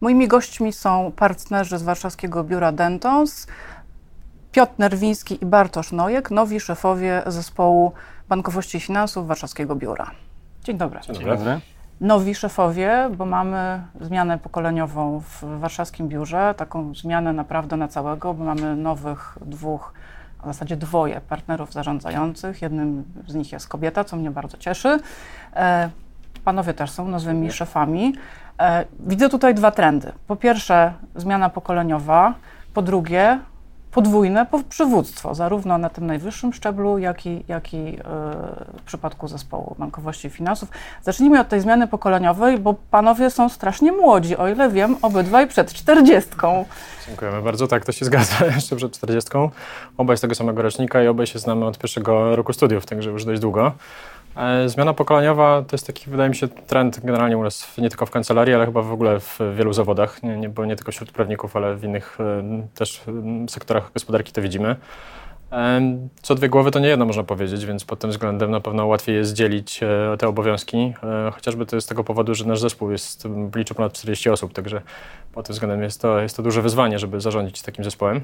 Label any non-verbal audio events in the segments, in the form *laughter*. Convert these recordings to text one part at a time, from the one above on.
Moimi gośćmi są partnerzy z warszawskiego biura Dentons, Piotr Nerwiński i Bartosz Nojek, nowi szefowie zespołu bankowości i finansów warszawskiego biura. Dzień dobry. Dzień dobry. Nowi szefowie, bo mamy zmianę pokoleniową w warszawskim biurze, taką zmianę naprawdę na całego, bo mamy nowych dwóch, a w zasadzie dwoje partnerów zarządzających. Jednym z nich jest kobieta, co mnie bardzo cieszy. E, panowie też są nowymi szefami. E, widzę tutaj dwa trendy. Po pierwsze, zmiana pokoleniowa, po drugie, podwójne przywództwo, zarówno na tym najwyższym szczeblu, jak i, jak i yy, w przypadku zespołu bankowości i finansów. Zacznijmy od tej zmiany pokoleniowej, bo panowie są strasznie młodzi, o ile wiem, obydwaj przed czterdziestką. Dziękujemy bardzo. Tak, to się zgadza, *laughs* jeszcze przed czterdziestką. Obaj z tego samego rocznika i obaj się znamy od pierwszego roku studiów, także już dość długo. E, zmiana pokoleniowa to jest taki, wydaje mi się, trend generalnie u nas, nie tylko w kancelarii, ale chyba w ogóle w wielu zawodach, nie, nie, bo nie tylko wśród prawników, ale w innych e, też sektorach gospodarki to widzimy. E, co dwie głowy to nie jedno, można powiedzieć, więc pod tym względem na pewno łatwiej jest dzielić te obowiązki, chociażby to jest z tego powodu, że nasz zespół jest, liczy ponad 40 osób, także pod tym względem jest to, jest to duże wyzwanie, żeby zarządzić takim zespołem.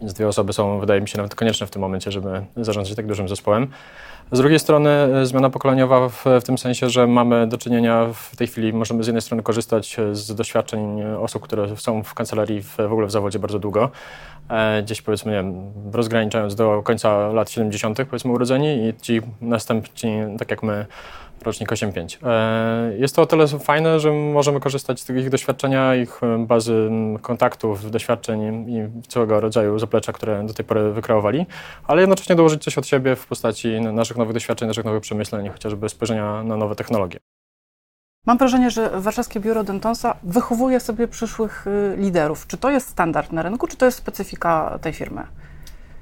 Więc dwie osoby są, wydaje mi się, nawet konieczne w tym momencie, żeby zarządzać tak dużym zespołem. Z drugiej strony e, zmiana pokoleniowa w, w, tym sensie, że mamy do czynienia w tej chwili, możemy z jednej strony korzystać e, z doświadczeń e, osób, które są w kancelarii w, w ogóle w zawodzie bardzo długo, e, gdzieś powiedzmy, nie rozgraniczając do końca lat 70., powiedzmy urodzeni i ci następni, tak jak my, rocznik 8.5. E, jest to o tyle fajne, że możemy korzystać z ich doświadczenia, ich e, bazy kontaktów, doświadczeń i całego rodzaju zaplecza, które do tej pory wykreowali, ale jednocześnie dołożyć coś od siebie w postaci naszych nowych doświadczeń, naszych nowych przemyśleń, chociażby spojrzenia na nowe technologie. Mam wrażenie, że Warszawskie Biuro Dentonsa wychowuje sobie przyszłych y, liderów. Czy to jest standard na rynku, czy to jest specyfika tej firmy?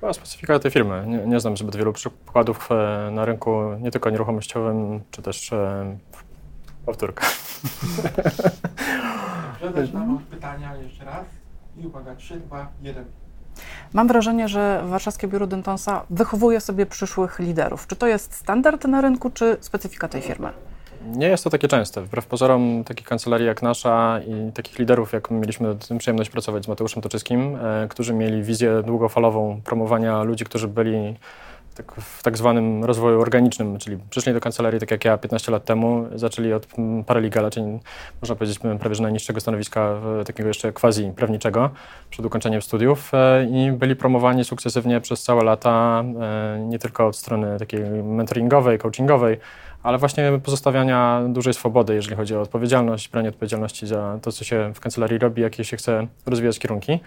Była specyfika tej firmy. Nie, nie znam zbyt wielu przykładów e, na rynku, nie tylko nieruchomościowym, czy też e, powtórka. *laughs* Zaczynamy od pytania jeszcze raz. I uwaga, 3, 2, 1. Mam wrażenie, że Warszawskie Biuro Dentonsa wychowuje sobie przyszłych liderów. Czy to jest standard na rynku, czy specyfika tej firmy? Nie jest to takie częste. Wbrew pozorom takich kancelarii jak nasza i takich liderów, jak mieliśmy przyjemność pracować z Mateuszem Toczyskim, e, którzy mieli wizję długofalową promowania ludzi, którzy byli tak, w tak zwanym rozwoju organicznym, czyli przyszli do kancelarii, tak jak ja 15 lat temu, zaczęli od paralegala, czyli można powiedzieć prawie że najniższego stanowiska, takiego jeszcze quasi prawniczego, przed ukończeniem studiów e, i byli promowani sukcesywnie przez całe lata, e, nie tylko od strony takiej mentoringowej, coachingowej, ale właśnie pozostawiania dużej swobody, jeżeli chodzi o odpowiedzialność, branie odpowiedzialności za to, co się w kancelarii robi, jakie się chce rozwijać kierunki.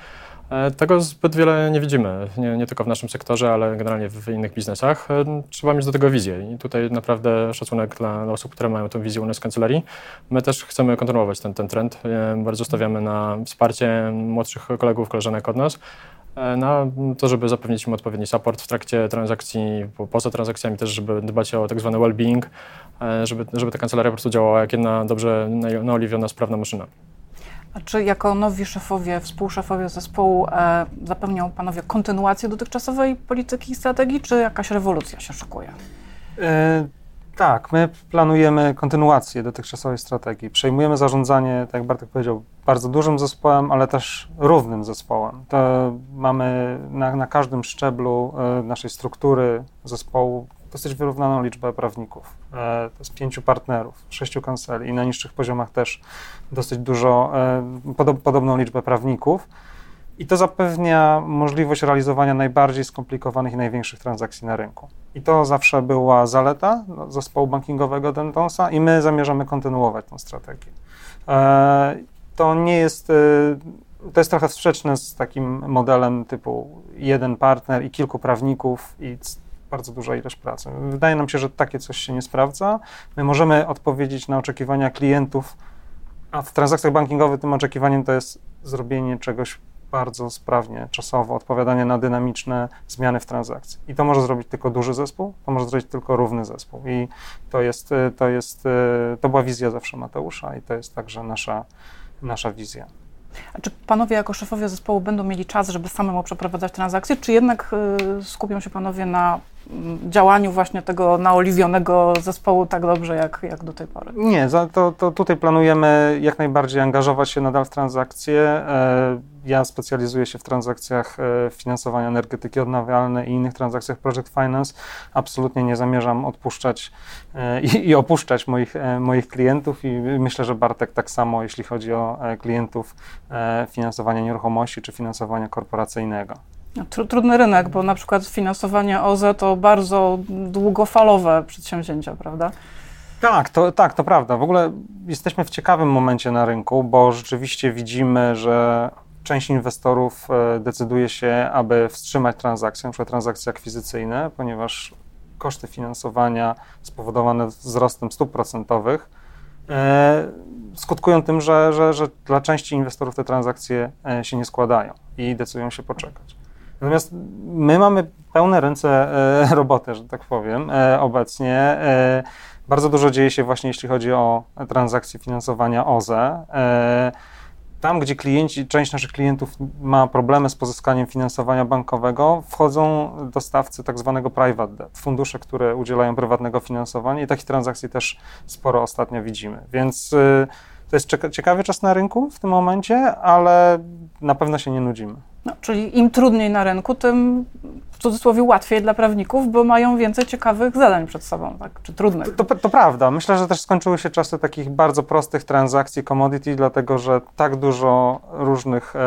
E, tego zbyt wiele nie widzimy, nie, nie, tylko w naszym sektorze, ale generalnie w innych biznesach. E, trzeba mieć do tego wizję i tutaj naprawdę szacunek dla, osób, które mają tę wizję u nas w kancelarii. My też chcemy kontynuować ten, ten trend. E, bardzo stawiamy na wsparcie młodszych kolegów, koleżanek od nas, na to, żeby zapewnić im odpowiedni support w trakcie transakcji, poza transakcjami też, żeby dbać o tak zwany well-being, żeby, żeby ta kancelaria po prostu działała jak jedna dobrze naoliwiona, sprawna maszyna. A czy jako nowi szefowie, współszefowie zespołu e, zapewnią panowie kontynuację dotychczasowej polityki i strategii, czy jakaś rewolucja się szykuje? E, tak, my planujemy kontynuację dotychczasowej strategii. Przejmujemy zarządzanie, tak jak Bartek powiedział, bardzo dużym zespołem, ale też równym zespołem. To mamy na, na każdym szczeblu e, naszej struktury zespołu dosyć wyrównaną liczbę prawników. E, to jest pięciu partnerów, sześciu kanceli i na niższych poziomach też dosyć dużo, e, podobną liczbę prawników. I to zapewnia możliwość realizowania najbardziej skomplikowanych i największych transakcji na rynku. I to zawsze była zaleta zespołu bankingowego Dentonsa i my zamierzamy kontynuować tę strategię. E, to nie jest, to jest trochę sprzeczne z takim modelem typu jeden partner i kilku prawników i bardzo duża ilość pracy. Wydaje nam się, że takie coś się nie sprawdza. My możemy odpowiedzieć na oczekiwania klientów, a w transakcjach bankingowych tym oczekiwaniem to jest zrobienie czegoś bardzo sprawnie, czasowo, odpowiadanie na dynamiczne zmiany w transakcji. I to może zrobić tylko duży zespół, to może zrobić tylko równy zespół. I to jest, to jest, to była wizja zawsze Mateusza i to jest także nasza, nasza wizja. A czy panowie jako szefowie zespołu będą mieli czas, żeby samemu przeprowadzać transakcje, czy jednak y, skupią się panowie na działaniu właśnie tego naoliwionego zespołu tak dobrze jak, jak do tej pory? Nie, to, to tutaj planujemy jak najbardziej angażować się nadal w transakcje. E, Ja specjalizuję się w transakcjach e, finansowania energetyki odnawialnej i innych transakcjach Project Finance. Absolutnie nie zamierzam odpuszczać e, i, i opuszczać moich, moich klientów i myślę, że Bartek tak samo, jeśli chodzi o klientów finansowania nieruchomości czy finansowania korporacyjnego. No, tru- Trudny rynek, bo na przykład finansowanie OZE to bardzo długofalowe przedsięwzięcia, prawda? Tak, to, tak, to prawda. W ogóle jesteśmy w ciekawym momencie na rynku, bo rzeczywiście widzimy, że część inwestorów e, decyduje się, aby wstrzymać transakcje, np. transakcje akwizycyjne, ponieważ koszty finansowania spowodowane wzrostem stóp procentowych e, skutkują tym, że, że, że dla części inwestorów te transakcje e, się nie składają i decydują się poczekać. Natomiast my mamy pełne ręce e, *laughs* roboty, że tak powiem, e, obecnie. E, bardzo dużo dzieje się właśnie, jeśli chodzi o transakcje finansowania OZE. E, Tam, gdzie klienci, część naszych klientów ma problemy z pozyskaniem finansowania bankowego, wchodzą dostawcy tak zwanego private debt, fundusze, które udzielają prywatnego finansowania i takich transakcji też sporo ostatnio widzimy. Więc y, to jest cieka- ciekawy czas na rynku w tym momencie, ale na pewno się nie nudzimy. No, czyli im trudniej na rynku, tym w cudzysłowie łatwiej dla prawników, bo mają więcej ciekawych zadań przed sobą, tak? czy trudnych. To, to prawda. Myślę, że też skończyły się czasy takich bardzo prostych transakcji commodity, dlatego że tak dużo różnych e,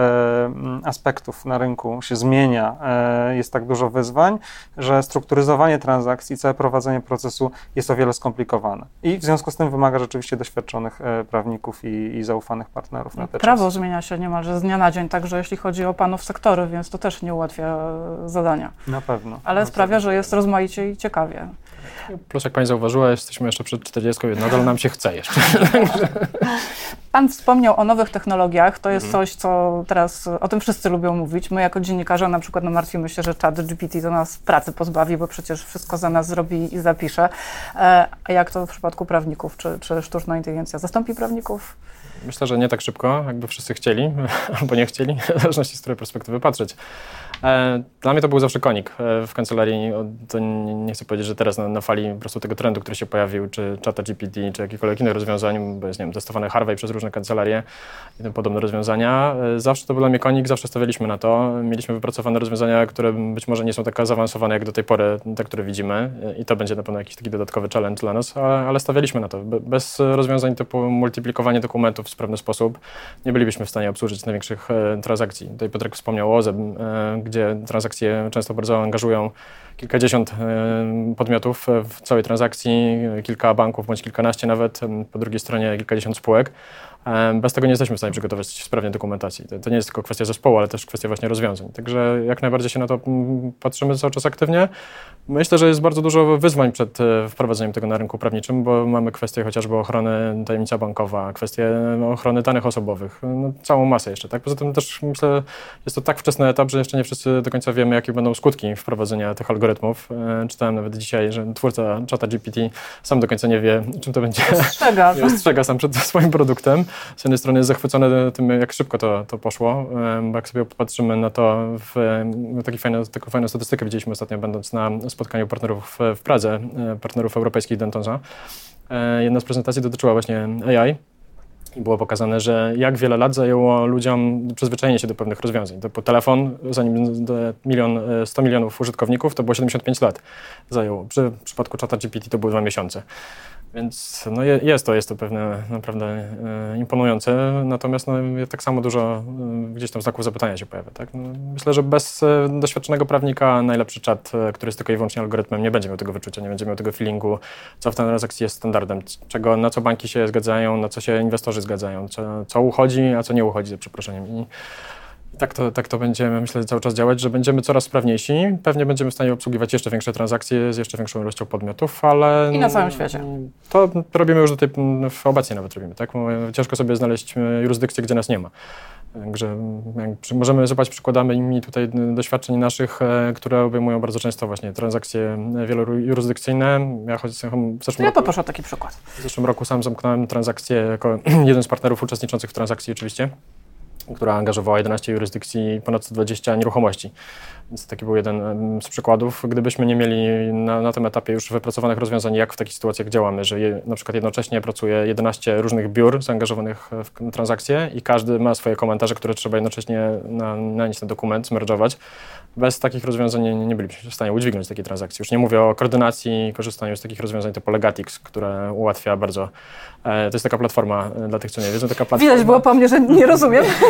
m, aspektów na rynku się zmienia, e, jest tak dużo wyzwań, że strukturyzowanie transakcji, całe prowadzenie procesu jest o wiele skomplikowane. I w związku z tym wymaga rzeczywiście doświadczonych e, prawników i, i zaufanych partnerów na te Prawo czasy. zmienia się niemalże z dnia na dzień, także jeśli chodzi o panów sektory, więc to też nie ułatwia e, zadania. Na pewno. Ale Na sprawia, że jest rozmaicie i ciekawie. Plus, jak pani zauważyła, jesteśmy jeszcze przed 40 i nadal nam się chce jeszcze. *laughs* Pan wspomniał o nowych technologiach. To jest Mhm. coś, co teraz o tym wszyscy lubią mówić. My jako dziennikarze na przykład no, martwimy się, że czat GPT to nas pracy pozbawi, bo przecież wszystko za nas zrobi i zapisze. E, A jak to w przypadku prawników? Czy, czy sztuczna inteligencja zastąpi prawników? Myślę, że nie tak szybko, jakby wszyscy chcieli, *laughs* albo nie chcieli, w zależności z której perspektywy patrzeć. E, Dla mnie to był zawsze konik e, w kancelarii. To nie chcę powiedzieć, że teraz na, na fali po prostu tego trendu, który się pojawił, czy czata GPT, czy jakichkolwiek innych rozwiązań, bo jest, nie wiem, testowane Harvey przez różne kancelarie i tym podobne rozwiązania. E, Zawsze to był dla mnie konik, zawsze stawialiśmy na to. Mieliśmy wypracowane rozwiązania, które być może nie są tak zaawansowane jak do tej pory, te, które widzimy i to będzie na pewno jakiś taki dodatkowy challenge dla nas, ale, ale stawialiśmy na to. Be- Bez rozwiązań typu multiplikowanie dokumentów w sprawny sposób nie bylibyśmy w stanie obsłużyć największych transakcji. Tutaj Piotrek wspomniał o OZE, gdzie transakcje często bardzo angażują kilkadziesiąt e, podmiotów e, w całej transakcji, kilka banków bądź kilkanaście nawet, po drugiej stronie kilkadziesiąt spółek. E, Bez tego nie jesteśmy w stanie przygotować sprawnie dokumentacji. To, nie jest tylko kwestia zespołu, ale też kwestia właśnie rozwiązań. Także jak najbardziej się na to patrzymy cały czas aktywnie. Myślę, że jest bardzo dużo wyzwań przed wprowadzeniem tego na rynku prawniczym, bo mamy kwestie chociażby ochrony tajemnica bankowa, kwestie no, ochrony danych osobowych, no, całą masę jeszcze. Tak? Poza tym też myślę, jest to tak wczesny etap, że jeszcze nie wszyscy do końca wiemy, jakie będą skutki wprowadzenia tych algorytmów. E, Czytałem nawet dzisiaj, że twórca czata GPT sam do końca nie wie, czym to będzie Strzega. nie *laughs* ostrzega sam przed swoim produktem. Z jednej strony jest zachwycony tym, jak szybko to, to poszło, em, bo jak sobie popatrzymy na to, w, taki fajny, taką fajną statystykę widzieliśmy ostatnio, będąc na spotkaniu partnerów w, Pradze, e, partnerów europejskich Dentonza. E, Jedna z prezentacji dotyczyła właśnie AI. I było pokazane, że jak wiele lat zajęło ludziom przyzwyczajenie się do pewnych rozwiązań. To po telefon, zanim milion, e, 100 milionów użytkowników, to było 75 lat zajęło. Przy w przypadku czata GPT to były dwa miesiące. Więc no je, jest to, jest to pewne naprawdę e, imponujące, natomiast no, tak samo dużo e, gdzieś tam znaków zapytania się pojawia. Tak? No, myślę, że bez e, doświadczonego prawnika najlepszy czat, który jest tylko i wyłącznie algorytmem, nie będzie miał tego wyczucia, nie będzie miał tego feelingu, co w transakcji jest standardem, czego, na co banki się zgadzają, na co się inwestorzy zgadzają, co, co uchodzi, a co nie uchodzi, za przeproszeniem. I tak to, tak to będziemy, myślę, cały czas działać, że będziemy coraz sprawniejsi. Pewnie będziemy w stanie obsługiwać jeszcze większe transakcje z jeszcze większą ilością podmiotów, ale... I na całym świecie. To robimy już do tej, obecnie nawet robimy, tak? Ciężko sobie znaleźć e, jurysdykcję, gdzie nas nie ma. Także możemy złapać przykładami tutaj doświadczeń naszych, e, które obejmują bardzo często właśnie transakcje e, wielojurysdykcyjne. Ja choć w zeszłym, ja roku, poproszę o taki przykład. w zeszłym roku sam zamknąłem transakcję jako *clears throat* jeden z partnerów uczestniczących w transakcji oczywiście. Która angażowała 11 jurysdykcji, ponad 120 nieruchomości. Więc taki był jeden z przykładów. Gdybyśmy nie mieli na, na tym etapie już wypracowanych rozwiązań, jak w takich sytuacjach działamy, że je, na przykład jednocześnie pracuje 11 różnych biur zaangażowanych w transakcje i każdy ma swoje komentarze, które trzeba jednocześnie na, na ten dokument, zmerdżować. Bez takich rozwiązań nie, nie bylibyśmy w stanie udźwignąć takiej transakcji. Już nie mówię o koordynacji i korzystaniu z takich rozwiązań typu Legatix, które ułatwia bardzo. E, to jest taka platforma e, dla tych, co nie wiedzą. Taka platforma, Widać było po mnie, że nie rozumiem. *laughs*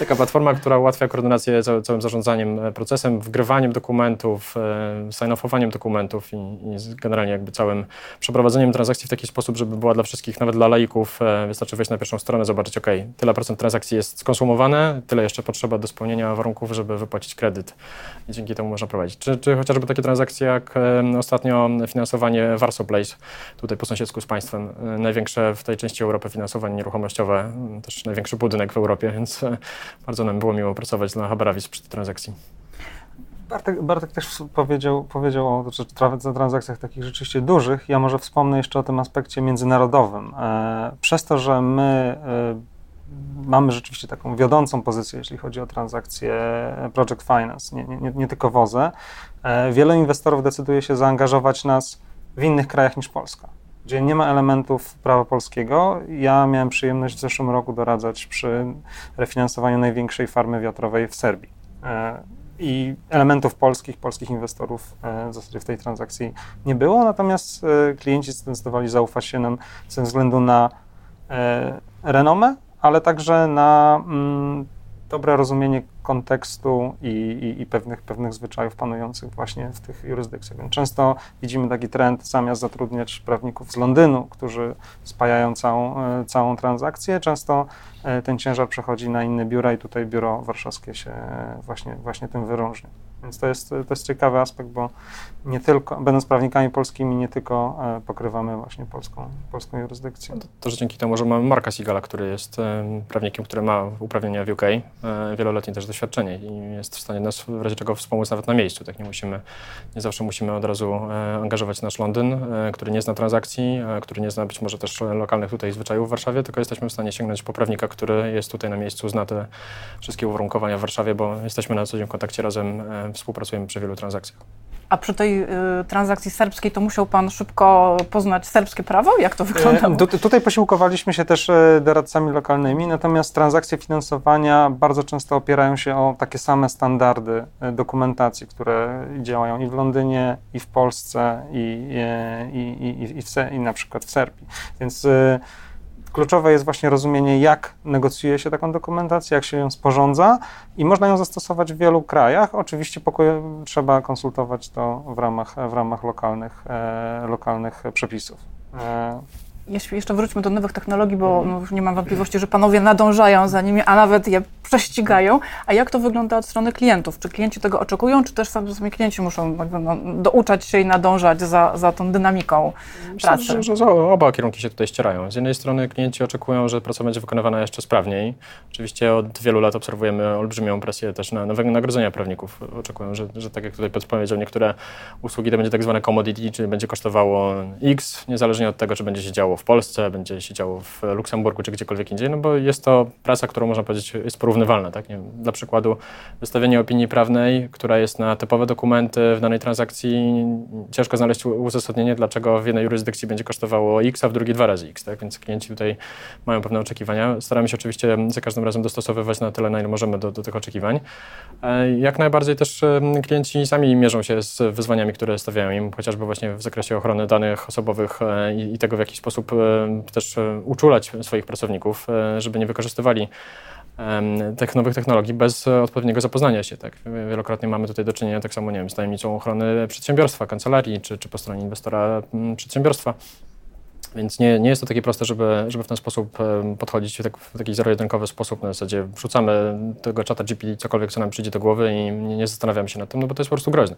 taka platforma, która ułatwia koordynację całym zarządzaniem e, procesem, wgrywaniem dokumentów, sign-offowaniem dokumentów i, i generalnie jakby całym przeprowadzeniem transakcji w taki sposób, żeby była dla wszystkich, nawet dla laików, wystarczy wejść na pierwszą stronę, zobaczyć, ok, tyle procent transakcji jest skonsumowane, tyle jeszcze potrzeba do spełnienia warunków, żeby wypłacić kredyt i dzięki temu można prowadzić. Czy, czy chociażby takie transakcje jak ostatnio finansowanie Warsaw Place, tutaj po sąsiedzku z państwem, największe w tej części Europy finansowanie nieruchomościowe, też największy budynek w Europie, więc e, bardzo nam było miło pracować dla Habaravis przy tej transakcji. Bartek, Bartek też powiedział, powiedział o transakcjach takich rzeczywiście dużych. Ja może wspomnę jeszcze o tym aspekcie międzynarodowym. E, przez to, że my e, mamy rzeczywiście taką wiodącą pozycję, jeśli chodzi o transakcje Project Finance, nie, nie, nie tylko WOZE, wiele inwestorów decyduje się zaangażować nas w innych krajach niż Polska gdzie nie ma elementów prawa polskiego. Ja miałem przyjemność w zeszłym roku doradzać przy refinansowaniu największej farmy wiatrowej w Serbii. E, I elementów polskich, polskich inwestorów e, w zasadzie w tej transakcji nie było, natomiast e, klienci zdecydowali zaufać się nam ze względu na renomę, ale także na mm, dobre rozumienie kontekstu i, i, i, pewnych, pewnych zwyczajów panujących właśnie w tych jurysdykcjach. Więc często widzimy taki trend, zamiast zatrudniać prawników z Londynu, którzy spajają całą, e, całą transakcję, często e, ten ciężar przechodzi na inne biura i tutaj biuro warszawskie się właśnie, właśnie tym wyróżnia. Więc to jest, to jest ciekawy aspekt, bo nie tylko, będąc prawnikami polskimi, nie tylko e, pokrywamy właśnie polską, polską jurysdykcję. To, to, że dzięki temu, że mamy Marka Sigala, który jest prawnikiem, który ma uprawnienia w UK, wieloletnie też doświadczenie i jest w stanie nas w razie czego wspomóc nawet na miejscu. Tak nie musimy, nie zawsze musimy od razu e, angażować nasz Londyn, e, który nie zna transakcji, który nie zna być może też lokalnych tutaj zwyczajów w Warszawie, tylko jesteśmy w stanie sięgnąć po prawnika, który jest tutaj na miejscu, zna te wszystkie uwarunkowania w Warszawie, bo jesteśmy na co dzień w kontakcie razem, współpracujemy przy wielu transakcjach. A przy tej y, transakcji serbskiej to musiał pan szybko poznać serbskie prawo? Jak to wygląda? E, tutaj posiłkowaliśmy się też e, doradcami lokalnymi, natomiast transakcje finansowania bardzo często opierają się o takie same standardy e, dokumentacji, które działają i w Londynie, i w Polsce, i, i, i, i, w, i na przykład w Serbii. Więc Kluczowe jest właśnie rozumienie, jak negocjuje się taką dokumentację, jak się ją sporządza i można ją zastosować w wielu krajach. Oczywiście trzeba konsultować to w ramach, w ramach lokalnych, e, lokalnych przepisów. E, jeśli jeszcze wróćmy do nowych technologii, bo no, nie mam wątpliwości, że panowie nadążają za nimi, a nawet je prześcigają. A jak to wygląda od strony klientów? Czy klienci tego oczekują, czy też sami klienci muszą jakby, no, douczać się i nadążać za, za tą dynamiką Myślę, pracy? Że, że, że oba kierunki się tutaj ścierają. Z jednej strony klienci oczekują, że praca będzie wykonywana jeszcze sprawniej. Oczywiście od wielu lat obserwujemy olbrzymią presję też na, na wynagrodzenia prawników. Oczekują, że, że tak jak tutaj powiedział, niektóre usługi to będzie tak zwane commodity, czyli będzie kosztowało X, niezależnie od tego, czy będzie się działo w Polsce, będzie się działo w Luksemburgu czy gdziekolwiek indziej, no bo jest to praca, którą można powiedzieć jest porównywalna. Tak? Wiem, dla przykładu wystawienie opinii prawnej, która jest na typowe dokumenty w danej transakcji, ciężko znaleźć uzasadnienie, dlaczego w jednej jurysdykcji będzie kosztowało X, a w drugiej dwa razy X. Tak? Więc klienci tutaj mają pewne oczekiwania. Staramy się oczywiście za każdym razem dostosowywać na tyle, na ile możemy do, do tych oczekiwań. E, jak najbardziej też klienci sami mierzą się z wyzwaniami, które stawiają im, chociażby właśnie w zakresie ochrony danych osobowych e, i, i tego, w jaki sposób E, też e, uczulać swoich pracowników, e, żeby nie wykorzystywali tych nowych technologii bez odpowiedniego zapoznania się. Tak? Wielokrotnie mamy tutaj do czynienia tak samo nie wiem, z tajemnicą ochrony przedsiębiorstwa, kancelarii czy, czy po stronie inwestora przedsiębiorstwa. Więc nie, nie jest to takie proste, żeby, żeby w ten sposób podchodzić w, tak, w taki zero-jedynkowy sposób. Na zasadzie wrzucamy tego czata GPT, cokolwiek, co nam przyjdzie do głowy i nie, nie zastanawiamy się nad tym, no bo to jest po prostu groźne.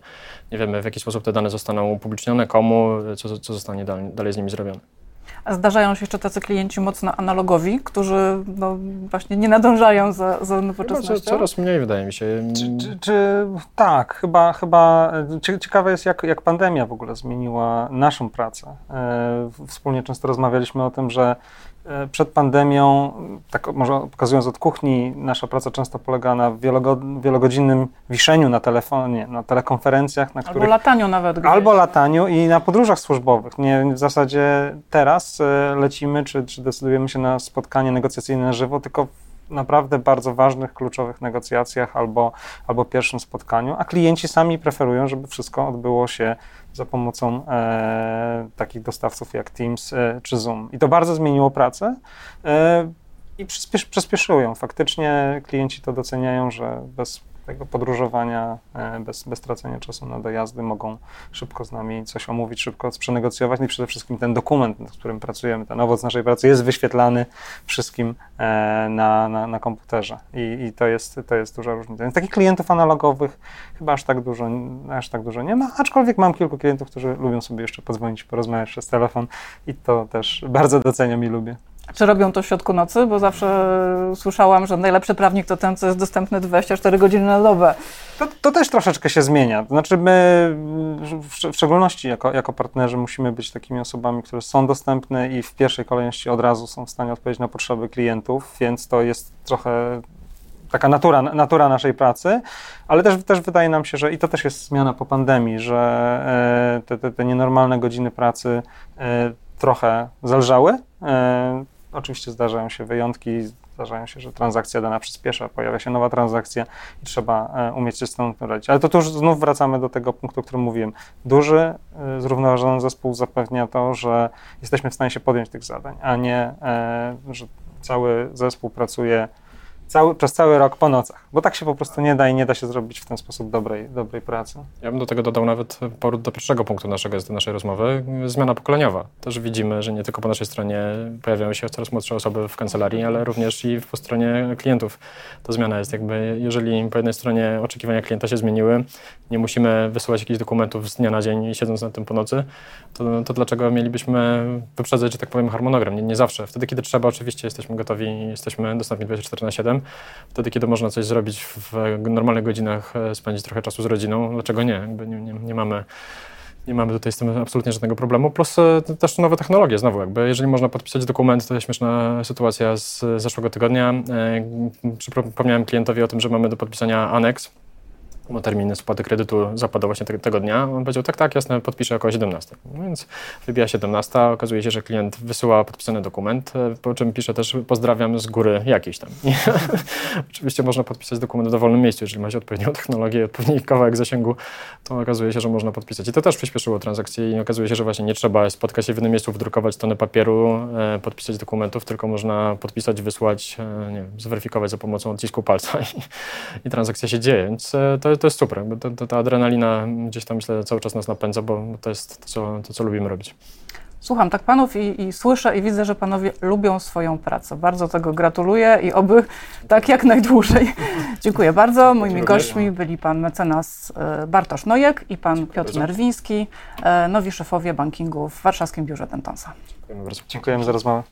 Nie wiemy, w jaki sposób te dane zostaną upublicznione, komu, co, co zostanie dalej, dalej z nimi zrobione. A zdarzają się jeszcze tacy klienci mocno analogowi, którzy no, właśnie nie nadążają za, za nowoczesnością? Chyba, coraz mniej wydaje mi się. Czy, czy, czy, tak, chyba, chyba ciekawe jest, jak, jak pandemia w ogóle zmieniła naszą pracę. E, wspólnie często rozmawialiśmy o tym, że e, przed pandemią, tak może pokazując od kuchni, nasza praca często polega na wielogo- wielogodzinnym wiszeniu na telefonie, na telekonferencjach, na Albo których lataniu nawet. Gdzieś. Albo lataniu i na podróżach służbowych. Nie, w zasadzie teraz e, lecimy, czy, czy decydujemy się na spotkanie negocjacyjne na żywo, tylko naprawdę bardzo ważnych, kluczowych negocjacjach albo, albo pierwszym spotkaniu, a klienci sami preferują, żeby wszystko odbyło się za pomocą e, takich dostawców jak Teams e, czy Zoom. I to bardzo zmieniło pracę. E, i przyspiesz, przyspieszyło ją. Faktycznie klienci to doceniają, że bez tego podróżowania, e, bez, bez tracenia czasu na dojazdy mogą szybko z nami coś omówić, szybko przenegocjować no i przede wszystkim ten dokument, nad którym pracujemy, ten owoc naszej pracy jest wyświetlany wszystkim e, na, na, na komputerze I, i to, jest, to jest duża różnica. Więc takich klientów analogowych chyba aż tak, dużo, aż tak dużo nie ma, aczkolwiek mam kilku klientów, którzy lubią sobie jeszcze podzwonić, porozmawiać przez telefon i to też bardzo doceniam i lubię. Czy robią to w środku nocy? Bo zawsze słyszałam, że najlepszy prawnik to ten, co jest dostępny 24 godziny na dobę. To, to też troszeczkę się zmienia. Znaczy, my w, szczególności jako, jako partnerzy musimy być takimi osobami, które są dostępne i w pierwszej kolejności od razu są w stanie odpowiedzieć na potrzeby klientów, więc to jest trochę taka natura, natura naszej pracy, ale też, też wydaje nam się, że i to też jest zmiana po pandemii, że e, te, te, te nienormalne godziny pracy e, trochę zelżały. E, oczywiście zdarzają się wyjątki, zdarzają się, że transakcja dana przyspiesza, pojawia się nowa transakcja i trzeba e, umieć się z tym radzić. Ale to tu już znów wracamy do tego punktu, o którym mówiłem. Duży, e, zrównoważony zespół zapewnia to, że jesteśmy w stanie się podjąć tych zadań, a nie, że cały zespół pracuje cały, przez cały rok po nocach, bo tak się po prostu nie da i nie da się zrobić w ten sposób dobrej, dobrej pracy. Ja bym do tego dodał nawet powrót do pierwszego punktu naszego, naszej rozmowy, zmiana pokoleniowa. Też widzimy, że nie tylko po naszej stronie pojawiają się coraz młodsze osoby w kancelarii, ale również i po stronie klientów. To zmiana jest jakby, jeżeli po jednej stronie oczekiwania klienta się zmieniły, nie musimy wysyłać jakichś dokumentów z dnia na dzień siedząc na tym po nocy, to, to dlaczego mielibyśmy wyprzedzać, że tak powiem, harmonogram? Nie, nie zawsze. Wtedy, kiedy trzeba, oczywiście jesteśmy gotowi, jesteśmy dostępni 24 na 7, wtedy, kiedy można coś zrobić w normalnych godzinach, e, spędzić trochę czasu z rodziną, dlaczego nie? Nie, nie, nie, mamy. Nie mamy tutaj z tym absolutnie żadnego problemu. Plus e, też nowe technologie, znowu jakby, jeżeli można podpisać dokument, to jest śmieszna sytuacja z zeszłego tygodnia. E, przypomniałem klientowi o tym, że mamy do podpisania aneks bo termin spłaty kredytu zapadał właśnie te, tego dnia. On powiedział, tak, tak, jasne, podpiszę około 17. No więc wybija 17, okazuje się, że klient wysyła podpisany dokument, e, po czym pisze też pozdrawiam z góry jakiejś tam. *laughs* Oczywiście można podpisać dokument w dowolnym miejscu, jeżeli ma się odpowiednią technologię, odpowiedni kawałek zasięgu, to okazuje się, że można podpisać. I to też przyspieszyło transakcję i okazuje się, że właśnie nie trzeba spotkać się w jednym miejscu, wdrukować tony papieru, e, podpisać dokumentów, tylko można podpisać, wysłać, e, nie wiem, zweryfikować za pomocą odcisku palca i, i transakcja się dzieje. Więc to, to jest super. To, to, ta adrenalina gdzieś tam myślę cały czas nas napędza, bo to jest to, co, to, co lubimy robić. Słucham tak panów i, i, słyszę i widzę, że panowie lubią swoją pracę. Bardzo tego gratuluję i oby tak jak najdłużej. *laughs* Dziękuję bardzo. Moimi gośćmi byli pan mecenas e, Bartosz Nojek i pan Dziękuję Piotr bardzo. Nerwiński, e, nowi szefowie bankingu w Warszawskim Biurze Dentonsa. Dziękujemy bardzo. Dziękujemy za rozmowę.